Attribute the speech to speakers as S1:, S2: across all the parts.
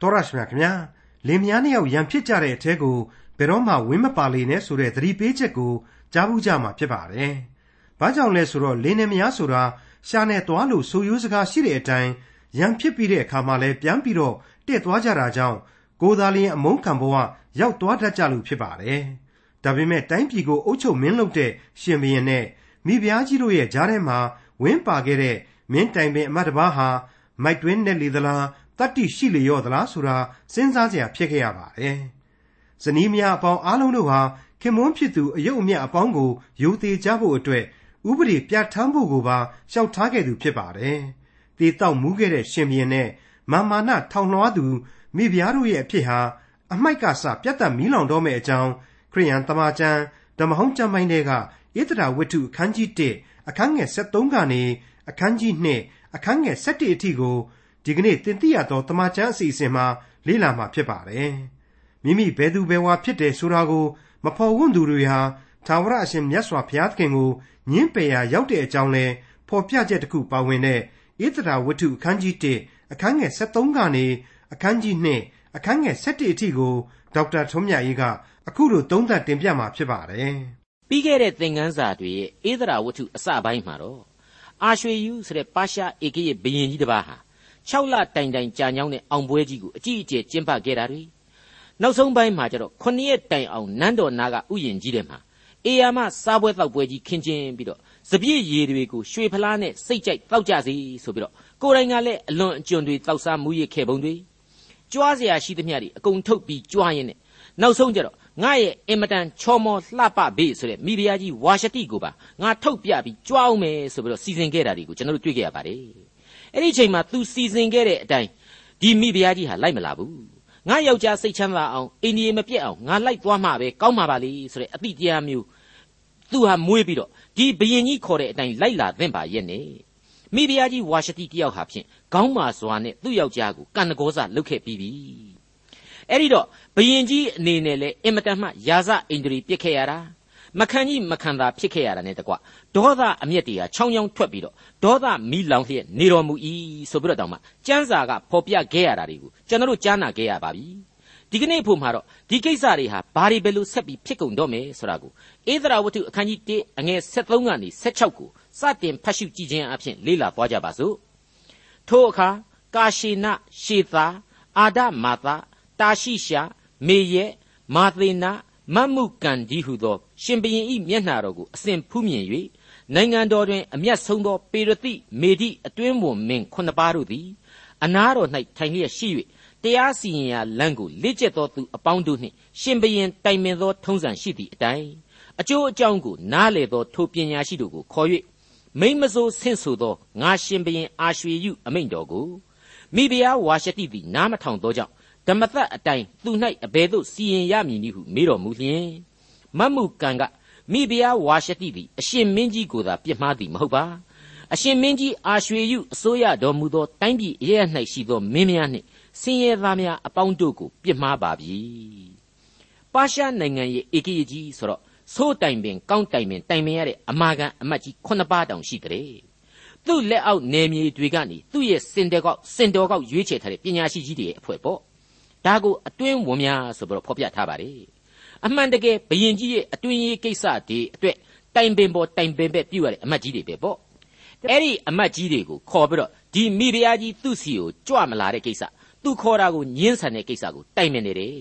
S1: တော်ရရှိမြခင်ဗျာလင်မယားနှစ်ယောက်ရန်ဖြစ်ကြတဲ့အထဲကိုဘယ်တော့မှဝင်းမပါလေနဲ့ဆိုတဲ့သတိပေးချက်ကိုကြားဘူးကြမှာဖြစ်ပါတယ်။ဘာကြောင့်လဲဆိုတော့လင်နဲ့မယားဆိုတာရှာနဲ့သွားလို့ဆိုရိုးစကားရှိတဲ့အတိုင်းရန်ဖြစ်ပြီးတဲ့အခါမှလည်းပြန်ပြီးတော့တက်သွားကြတာကြောင့်ကိုယ်သာလျှင်အမုန်းခံဘဝရောက်သွားတတ်ကြလို့ဖြစ်ပါတယ်။ဒါပေမဲ့တိုင်းပြည်ကိုအုပ်ချုပ်မင်းလုပ်တဲ့ရှင်ဘုရင်နဲ့မိဖုရားကြီးတို့ရဲ့ကြားထဲမှာဝင်းပါခဲ့တဲ့မင်းတိုင်ပင်အမတ်တပါးဟာမိုက်တွင်းနဲ့လေသလား တတ္တိရှိလျော့သလားဆိုတာစဉ်းစားစရာဖြစ်ခဲ့ရပါတယ်။ဇနီးမယားအပေါင်းအားလုံးတို့ဟာခင်မွန်းဖြစ်သူအယုတ်အမြတ်အပေါင်းကိုယူသေးကြဖို့အတွက်ဥပဒေပြဋ္ဌာန်းဖို့ကိုပါရှောက်ထားခဲ့သူဖြစ်ပါတယ်။တေတောက်မူးခဲ့တဲ့ရှင်ဘုရင်နဲ့မာမာနထောင်လွှားသူမိဖုရားတို့ရဲ့အဖြစ်ဟာအမိုက်ကစပြတ်သက်မီးလောင်တော့မယ့်အကြောင်းခရိယန်တမန်ကျမ်းဓမ္မဟောင်းကျမ်းပိုင်းတွေကဣသရာဝတ္ထုအခန်းကြီး1အခန်းငယ်73ကနေအခန်းကြီး2အခန်းငယ်7အထိကို ဒီကနေ့တင်ပြရသောတမန်ကျမ်းအစီအစဉ်မှာလေ့လာမှာဖြစ်ပါတယ်။မိမိဘယ်သူဘယ်ဝါဖြစ်တယ်ဆိုတာကို မဖော်ဝွင့်သူတွေဟာသာဝရအရှင်မြတ်စွာဘုရားသခင်ကိုညှင်းပယ်ရာရောက်တဲ့အကြောင်းလဲဖော်ပြချက်တစ်ခုပါဝင်တဲ့ဣသရာဝတ္ထုအခန်းကြီး1အခန်းငယ်73ကနေအခန်းကြီး2အခန်းငယ်7အထိကိုဒေါက်တာထွန်းမြတ်ရေးကအခုလိုသုံးသပ်တင်ပြมาဖြစ်ပါတယ်။
S2: ပြီးခဲ့တဲ့သင်ခန်းစာတွေရဲ့ဣသရာဝတ္ထုအစပိုင်းမှာတော့အာရွှေယူဆိုတဲ့ပါရှားဧကရဲ့ဘယင်ကြီးတစ်ပါးဟာ 6လတိုင်တိုင်ကြာညောင်းတဲ့အောင်ပွဲကြီးကိုအကြီးအကျယ်ကျင်းပခဲ့တာတွေနောက်ဆုံးပိုင်းမှာကျတော့9ရက်တိုင်အောင်နန်းတော်နာကဥယျင်ကြီးထဲမှာအေယာမစားပွဲတောက်ပွဲကြီးခင်းကျင်းပြီးတော့စပြည့်ရည်တွေကိုရွှေဖလားနဲ့စိတ်ကြိုက်တောက်ကြစီဆိုပြီးတော့ကိုယ်တိုင်ကလည်းအလွန်အကျွံတွေတောက်စားမှုရခဲ့ပုံတွေကြွားเสียရှိသမျှတွေအကုန်ထုတ်ပြီးကြွားရင်းနဲ့နောက်ဆုံးကျတော့ငါရဲ့အင်မတန်ချော်မော်လှပဘေးဆိုတဲ့မိဖုရားကြီးဝါရှတိကိုပါငါထုတ်ပြပြီးကြွားအောင်မယ်ဆိုပြီးတော့စီစဉ်ခဲ့တာတွေကိုကျွန်တော်တို့တွေ့ခဲ့ရပါတယ် အဲ့ဒီချိန်မှာ तू စီစဉ်ခဲ့တဲ့အတိုင်းဒီမိဖုရားကြီးဟာလိုက်မလာဘူးငါယောက်ျားစိတ်ချမ်းသာအောင်အိန္ဒိယမပြတ်အောင်ငါလိုက်သွားမှာပဲကောင်းမှာပါလေဆိုတဲ့အတိတရားမျိုးသူဟာမွေးပြီးတော့ဒီဘယင်ကြီးခေါ်တဲ့အတိုင်းလိုက်လာသင့်ပါရဲ့နဲ့မိဖုရားကြီးဝါရှတိတယောက်ဟာဖြင့်ခေါင်းမာစွာနဲ့သူ့ယောက်ျားကိုကံတကောစလုတ်ခဲ့ပြီးပြီအဲ့ဒီတော့ဘယင်ကြီးအနေနဲ့လည်းအင်မတန်မှယာစအိန္ဒြေပြစ်ခဲ့ရတာ မခံကြီးမခံသာဖြစ်ခဲ့ရတာနဲ့တကွဒေါသအမျက်တွေကချောင်းချောင်းထွက်ပြီးတော့ဒေါသမီးလောင်လျက်နေတော်မူ၏ဆိုပြီးတော့တောင်မှကျမ်းစာကဖော်ပြခဲ့ရတာတွေကိုကျွန်တော်တို့ကြားနာခဲ့ရပါပြီဒီကနေ့ဖို့မှာတော့ဒီကိစ္စတွေဟာဘာတွေပဲလို့ဆက်ပြီးဖြစ်ကုန်တော့မယ်ဆိုတာကိုဧသရာဝတ္ထုအခန်းကြီး1အငယ်73ကနေ76ကိုစတင်ဖတ်ရှုကြည့်ခြင်းအပြင်လေ့လာသွားကြပါစို့ထိုအခါကာရှေနရှေသာအာဒမာသတာရှိရှာမေယေမာသေနာ မတ်မှုကန်ကြီးဟုသော ရှင်ဘရင်ဤမျက်နှာတော်ကိုအစဉ်ဖူးမြင်၍နိုင်ငံတော်တွင်အမျက်ဆုံးသောပေရတိမေဒိအတွင်းဝန်မင်းခုနှစ်ပါးတို့သည်အနားတော်၌ထိုင်လျက်ရှိ၍တရားစီရင်ရာလမ်းကိုလက်ကျက်သောသူအပေါင်းတို့နှင့်ရှင်ဘရင်တိုင်ပင်သောထုံးစံရှိသည့်အတိုင်းအကျိုးအကြောင်းကိုနားလေသောထိုပညာရှိတို့ကိုခေါ်၍မိမစိုးဆင့်ဆိုသောငါရှင်ဘရင်အာရွှေယုအမိန့်တော်ကိုမိဖုရားဝါရှတိသည်နားမထောင်သောကြောင့် ဓမ္မသက်အတိုင်းသူ၌အဘယ်သို့စီရင်ရမည်နည်းဟုမေးတော်မူလျင်မတ်မှုကံကမိဖုရားဝါရှတိသည်အရှင်မင်းကြီးကိုသာပြစ်မှားသည်မဟုတ်ပါအရှင်မင်းကြီးအာရွှေယုအစိုးရတော်မူသောတိုင်းပြည်အရ၌ရှိသောမင်းများနှင့်ဆင်းရဲသားများအပေါင်းတို့ကိုပြစ်မှားပါပြီပါရှားနိုင်ငံရဲ့ဧကရကြီးဆိုတော့ဆိုးတိုင်ပင်ကောင်းတိုင်ပင်တိုင်ပင်ရတဲ့အမာခံအမတ်ကြီးခုနှစ်ပါးတောင်ရှိတဲ့သူ့လက်အောက်နယ်မြေတွေကနေသူ့ရဲ့စင်တယ်ကောက်စင်တော်ကောက်ရွေးချယ်ထားတဲ့ပညာရှိကြီးတွေရဲ့အဖွဲ့ပေါ့ ဒါကိုအတွင်းဝန်များဆိုပြီးတော့ဖော်ပြထားပါတယ်အမှန်တကယ်ဘယင်ကြီးရဲ့အတွင်းရေးကိစ္စတွေအတွက်တိုင်ပင်ပေါ်တိုင်ပင်ပဲပြုရတဲ့အမတ်ကြီးတွေပဲပေါ့အဲ့ဒီအမတ်ကြီးတွေကိုခေါ်ပြီးတော့ဒီမိဖုရားကြီးသူ့စီကိုကြွမလာတဲ့ကိစ္စသူခေါ်တာကိုညှင်းဆန်တဲ့ကိစ္စကိုတိုင်ပင်နေတယ်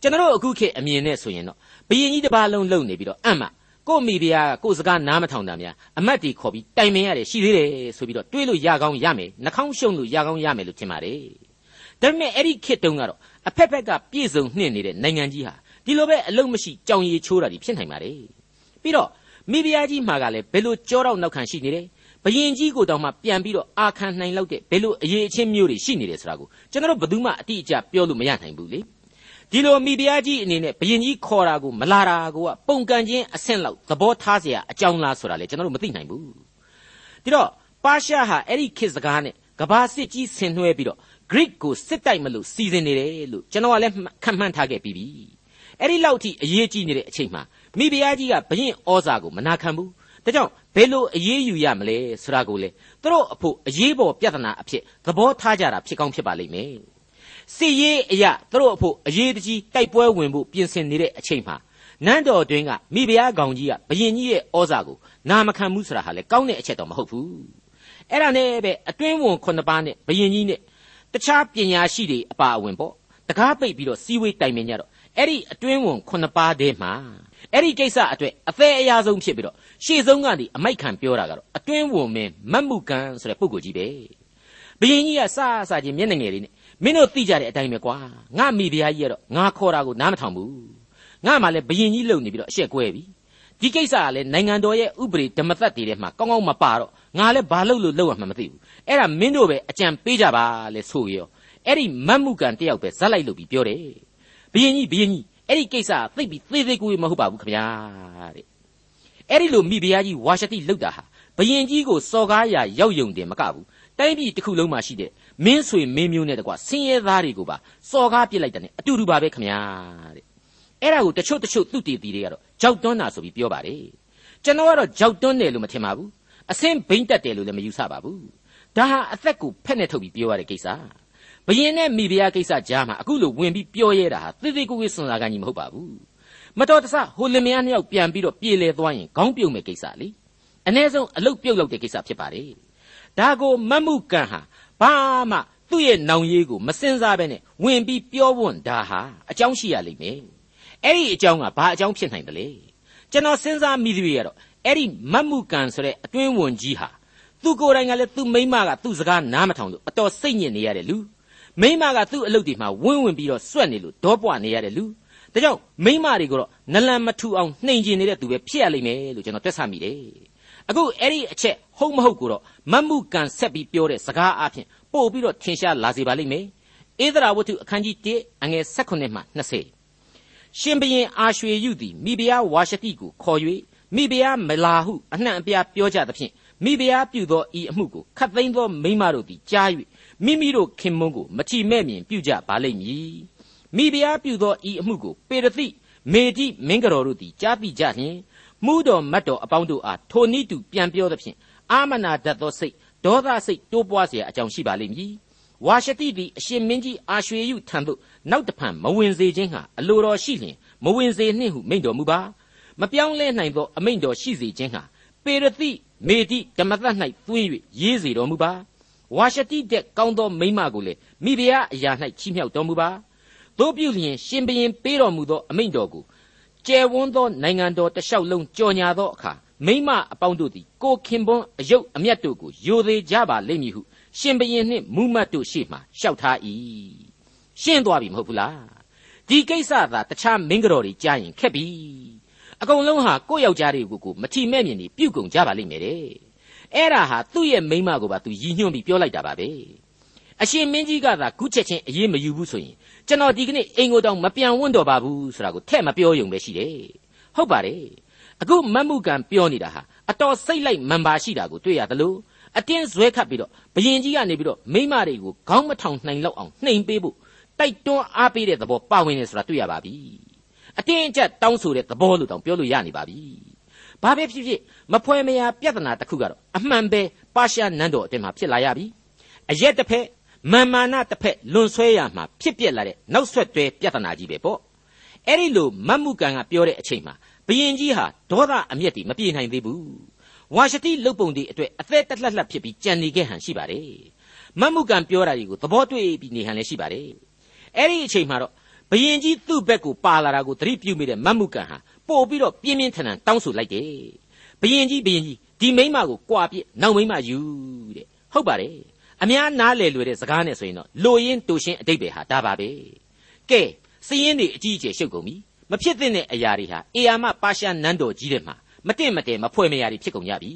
S2: ကျွန်တော်အခုခေတ်အမြင်နဲ့ဆိုရင်တော့ဘယင်ကြီးတစ်ပါးလုံးလုံနေပြီးတော့အမှကိုမိဖုရားကိုစကားနားမထောင်တာများအမတ်တီခေါ်ပြီးတိုင်ပင်ရတယ်ရှိသေးတယ်ဆိုပြီးတော့တွေးလို့ရကောင်းရမယ်နှာခေါင်းရှုံလို့ရကောင်းရမယ်လို့ထင်ပါတယ် ဒါပေမဲ့အဲ့ဒီခေတ်တုန်းကတော့အဖက်ဖက်ကပြည့်စုံနှင့်နေတဲ့နိုင်ငံကြီးဟာဒီလိုပဲအလုံးမရှိကြောင်ရည်ချိုးတာဖြစ်နိုင်ပါတယ်ပြီးတော့မိဖုရားကြီးမှာကလည်းဘယ်လိုကြောတော့နောက်ခံရှိနေတယ်ဘယင်ကြီးကိုတောင်မှပြန်ပြီးတော့အာခံနိုင်လောက်တဲ့ဘယ်လိုအရေးအချင်းမျိုးတွေရှိနေတယ်ဆိုတာကိုကျွန်တော်တို့ဘယ်သူမှအတိအကျပြောလို့မရနိုင်ဘူးလေဒီလိုမိဖုရားကြီးအနေနဲ့ဘယင်ကြီးခေါ်တာကိုမလာတာကိုကပုံကန်ချင်းအဆင့်လောက်သဘောထားเสียအကြောင်းလားဆိုတာလေကျွန်တော်တို့မသိနိုင်ဘူးဒီတော့ပါရှားဟာအဲ့ဒီခေတ်စကားနဲ့ကဘာစစ်ကြီးဆင်နွှဲပြီးတော့ Greek ကိုစစ်တိုက်မလို့စီစဉ်နေတယ်လို့ကျွန်တော်ကလည်းခံမှန်းထားခဲ့ပြီးပြီအဲ့ဒီလောက်ထိအရေးကြီးနေတဲ့အချိန်မှာမိဖုရားကြီးကဘယင်ဩဇာကိုမနာခံဘူးဒါကြောင့်ဘယ်လိုအရေးယူရမလဲဆိုတာကိုလေသူတို့အဖို့အရေးပေါ်ပြဿနာအဖြစ်သဘောထားကြတာဖြစ်ကောင်းဖြစ်ပါလိမ့်မယ်စီရေးအရာသူတို့အဖို့အရေးတကြီးတိုက်ပွဲဝင်ဖို့ပြင်ဆင်နေတဲ့အချိန်မှာနန်းတော်တွင်ကမိဖုရားကောင်ကြီးကဘယင်ကြီးရဲ့ဩဇာကိုနာမခံမှုဆိုတာဟာလေကောင်းတဲ့အချက်တော့မဟုတ်ဘူးအဲ့ဒါနဲ့ပဲအတွင်းဝန်ခုနှစ်ပါးနဲ့ဘယင်ကြီးနဲ့ တခြားပညာရှိတွေအပါအဝင်ပေါ့တကားပိတ်ပြီးတော့စီဝေးတိုင်ပင်ကြတော့အဲ့ဒီအတွင်းဝန်ခုနှစ်ပါးတည်းမှာအဲ့ဒီကိစ္စအတွက်အသေးအရာဆုံးဖြစ်ပြီးတော့ရှေ့ဆုံးကနေအမိုက်ခံပြောတာကတော့အတွင်းဝန်မင်းမတ်မှုကန်ဆိုတဲ့ပုဂ္ဂိုလ်ကြီးပဲဘယင်ကြီးကစစချင်းမျက်နှာငယ်လေးနဲ့မင်းတို့သိကြတဲ့အတိုင်းပဲကွာငါမိဖုရားကြီးကတော့ငါခေါ်တာကိုနားမထောင်ဘူးငါမှလည်းဘယင်ကြီးလုံနေပြီးတော့အရှက်ကွဲပြီဒီကိစ္စကလည်းနိုင်ငံတော်ရဲ့ဥပဒေဓမ္မသက်တွေထဲမှာကောင်းကောင်းမပါတော့ ငါလည်းဘာလုပ်လို့လုပ်ရမှမသိဘူးအဲ့ဒါမင်းတို့ပဲအကြံပေးကြပါလေဆိုရောအဲ့ဒီမတ်မှုကန်တယောက်ပဲဇက်လိုက်လို့ပြီးပြောတယ်ဘယင်ကြီးဘယင်ကြီးအဲ့ဒီကိစ္စသိပြီးသေးသေးကိုမဟုတ်ပါဘူးခင်ဗျာတဲ့အဲ့ဒီလိုမိဖုရားကြီးဝါရှတိလောက်တာဟာဘယင်ကြီးကိုစော်ကားရာရောက်ယုံတယ်မကဘူးတိုင်းပြည်တစ်ခုလုံးမှာရှိတဲ့မင်းဆွေမင်းမျိုးနဲ့တကွဆင်းရဲသားတွေကိုပါစော်ကားပစ်လိုက်တယ်နဲ့အတူတူပါပဲခမညာတဲ့အဲ့ဒါကိုတချို့တချို့သူတည်တည်တွေကတော့ကြောက်တွန်းတာဆိုပြီးပြောပါတယ်ကျွန်တော်ကတော့ကြောက်တွန်းတယ်လို့မထင်ပါဘူး အစင်းဘိမ့်တက်တယ်လို့လည်းမယူဆပါဘူးဒါဟာအသက်ကိုဖက်နဲ့ထုတ်ပြီးပြောရတဲ့ကိစ္စဘယင်နဲ့မိဖုရားကိစ္စကြားမှာအခုလိုဝင်ပြီးပြောရဲတာဟာသေသေးကိုယ်ကိုယ်စွန်စားကန်ကြီးမဟုတ်ပါဘူးမတော်တဆဟိုလင်မယားနှစ်ယောက်ပြန်ပြီးတော့ပြေလဲသွားရင်ခေါင်းပြုတ်မဲ့ကိစ္စလေအ ਨੇ ဆုံးအလုတ်ပြုတ်လောက်တဲ့ကိစ္စဖြစ်ပါတယ်ဒါကိုမတ်မှုကံဟာဘာမှသူ့ရဲ့နောင်ရေးကိုမစင်စားပဲနဲ့ဝင်ပြီးပြောဝွန့်ဒါဟာအကြောင်းရှိရလိမ့်မယ်အဲ့ဒီအကြောင်းကဘာအကြောင်းဖြစ်နိုင်တယ်လဲကျွန်တော်စဉ်းစားမိသေးရတော့ အဲ့ဒီမတ်မှုကံဆိုတဲ့အတွင်းဝန်ကြီးဟာသူကိုယ်တိုင်ကလည်းသူ့မိမကသူ့စကားနားမထောင်လို့အတော်စိတ်ညစ်နေရတဲ့လူမိမကသူ့အလုပ်တွေမှာဝင်းဝင်ပြီးတော့စွက်နေလို့ဒေါပွားနေရတဲ့လူဒါကြောင့်မိမတွေကိုတော့နလန်မထူအောင်နှိမ်ကျင်နေတဲ့သူပဲဖြစ်ရလိမ့်မယ်လို့ကျွန်တော်တွက်ဆမိတယ်အခုအဲ့ဒီအချက်ဟုတ်မဟုတ်ကိုတော့မတ်မှုကန်ဆက်ပြီးပြောတဲ့စကားအဖြစ်ပို့ပြီးတော့ထင်ရှားလာစေပါလိမ့်မယ်ဧဒရာဝတ္ထုအခန်းကြီး1အငယ်16မှ20ရှင်ဘရင်အာရွှေယုသည်မိဖုရားဝါရှတိကိုခေါ်၍ မိဖုရားမလာဟုအနှံ့အပြားပြောကြသဖြင့်မိဖုရားပြုသောဤအမှုကိုခတ်သိမ်းသောမိမတို့သည်ကြား၍မိမိတို့ခင်မွန်းကိုမထီမဲ့မြင်ပြုကြပါလိမ့်မည်မိဖုရားပြုသောဤအမှုကိုပေရသိမေတိမင်းကတော်တို့သည်ကြားသိကြလျင်မှုတော်မတ်တော်အပေါင်းတို့အားထိုနည်းတူပြန်ပြောသဖြင့်အာမနာတတ်သောစိတ်ဒေါသစိတ်တိုးပွားเสียအကြောင်းရှိပါလိမ့်မည်ဝါရှတိသည်အရှင်မင်းကြီးအာရွှေယုထံသို့နောက်တဖန်မဝင်စေခြင်းဟာအလိုတော်ရှိလျင်မဝင်စေနှင့်ဟုမိန့်တော်မူပါ မပြောင်းလဲနိုင်သောအမိန့်တော်ရှိစေခြင်းဟာပေရတိမေတိဓမ္မသတ်၌သွင်း၍ရေးစေတော်မူပါဝါရှတိတဲ့ကောင်းသောမိမကိုလေမိဖုရားအရာ၌ချီးမြှောက်တော်မူပါတို့ပြုလျင်ရှင်ဘရင်ပေးတော်မူသောအမိန့်တော်ကိုကျယ်ဝန်းသောနိုင်ငံတော်တလျှောက်လုံးကြော်ညာသောအခါမိမအပေါင်းတို့သည်ကိုခင်ပွန်းအယုတ်အမျက်တို့ကိုယိုသေးကြပါလိမ့်မည်ဟုရှင်ဘရင်နှင့်မူမတ်တို့ရှေ့မှလျှောက်ထား၏ရှင်းသွားပြီမဟုတ်ဘူးလားဒီကိစ္စသာတခြားမင်းကတော်တွေကြားရင်ခက်ပြီ အကုန်လုံးဟာကိုယ့်ယောက်ျားတွေကိုကိုမထီမဲ့မြင်နေပြုတ်ကုန်ကြပါလိမ့်မယ်တဲ့အဲ့ဒါဟာသူ့ရဲ့မိမကိုပါသူရည်ညွှန်းပြီးပြောလိုက်တာပါပဲအရှင်မင်းကြီးကသာခုချက်ချင်းအေးမယူဘူးဆိုရင်ကျွန်တော်ဒီကနေ့အိမ်ကိုတောင်မပြန်ဝန်းတော့ပါဘူးဆိုတာကိုထဲ့မပြောယုံပဲရှိတယ်ဟုတ်ပါတယ်အခုမတ်မှုကံပြောနေတာဟာအတော်စိတ်လိုက်မန်ပါရှိတာကိုတွေ့ရသလိုအတင်းဇွဲခတ်ပြီးတော့ဘယင်ကြီးကနေပြီးတော့မိမတွေကိုခေါင်းမထောင်နိုင်လောက်အောင်နှိမ်ပေးဖို့တိုက်တွန်းအားပေးတဲ့သဘောပါဝင်နေဆိုတာတွေ့ရပါပြီ အတင်းအကျပ်တောင်းဆိုတဲ့သဘောလို့တောင်ပြောလို့ရနေပါပြီဘာပဲဖြစ်ဖြစ်မဖွဲမရပြဿနာတစ်ခုကတော့အမှန်ပဲပါရှားနန်းတော်အတင်းမှာဖြစ်လာရပြီအရက်တစ်ဖက်မာမာနတစ်ဖက်လွန်ဆွဲရမှာဖြစ်ပြက်လာတဲ့နောက်ဆက်တွဲပြဿနာကြီးပဲပေါ့အဲ့ဒီလိုမတ်မှုကံကပြောတဲ့အချိန်မှာဘယင်ကြီးဟာဒေါသအမျက်တွေမပြေနိုင်သေးဘူးဝါရှတိလုတ်ပုံတွေအတွက်အသက်တက်လှလှဖြစ်ပြီးကြံနေခဲ့ဟန်ရှိပါတယ်မတ်မှုကံပြောတာတွေကိုသဘောတွေ့ပြီးနေဟန်လည်းရှိပါတယ်အဲ့ဒီအချိန်မှာတော့ ဘယင်ကြီးသူ့ဘက်ကိုပါလာတာကိုသတိပြုမိတဲ့မတ်မှုကံဟာပို့ပြီးတော့ပြင်းပြင်းထန်ထန်တောင်းဆိုလိုက်တယ်ဘယင်ကြီးဘယင်ကြီးဒီမိမကိုကြွာပြစ်နောက်မိမယူတဲ့ဟုတ်ပါတယ်အများနားလည်လွယ်တဲ့စကားနဲ့ဆိုရင်တော့လိုရင်းတူရှင်းအတိတ်ပဲဟာဒါပါပဲကဲစည်ရင်တွေအကြီးအကျယ်ရှုပ်ကုန်ပြီမဖြစ်တဲ့အရာတွေဟာအေယာမပါရှာနန်းတော်ကြီးတဲ့မှာမတင့်မတဲမဖွဲ့မရတွေဖြစ်ကုန်ကြပြီ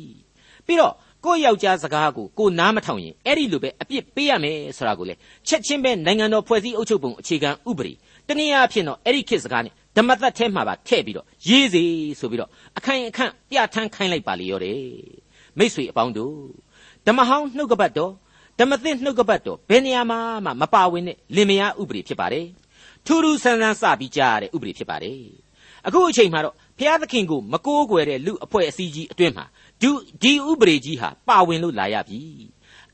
S2: ပြီးတော့ကိုယ့်ယောက်ျားစကားကိုကိုနားမထောင်ရင်အဲ့ဒီလိုပဲအပြစ်ပေးရမယ်ဆိုတာကိုလေချက်ချင်းပဲနိုင်ငံတော်ဖွဲ့စည်းအုပ်ချုပ်ပုံအခြေခံဥပဒေ တနည်းအားဖြင့်တော့အဲ့ဒီခေတ်စကားနဲ့ဓမ္မသက်ထဲမှာပါထည့်ပြီးတော့ရေးစေဆိုပြီးတော့အခိုင်အခန့်ပြဋ္ဌာန်းခိုင်းလိုက်ပါလေရောတယ်မိษွေအပေါင်းတို့ဓမ္မဟောင်းနှုတ်ကပတ်တော်ဓမ္မသစ်နှုတ်ကပတ်တော်ဘယ်နေရာမှာမှမပါဝင်တဲ့လင်မယားဥပဒေဖြစ်ပါတယ်ထူးထူးဆန်းဆန်းစပြီးကြားရတဲ့ဥပဒေဖြစ်ပါတယ်အခုအချိန်မှာတော့ဘုရားသခင်ကိုမကိုးကွယ်တဲ့လူအဖွဲ့အစည်းကြီးအတွင်းမှာဒီဒီဥပဒေကြီးဟာပါဝင်လို့လာရပြီ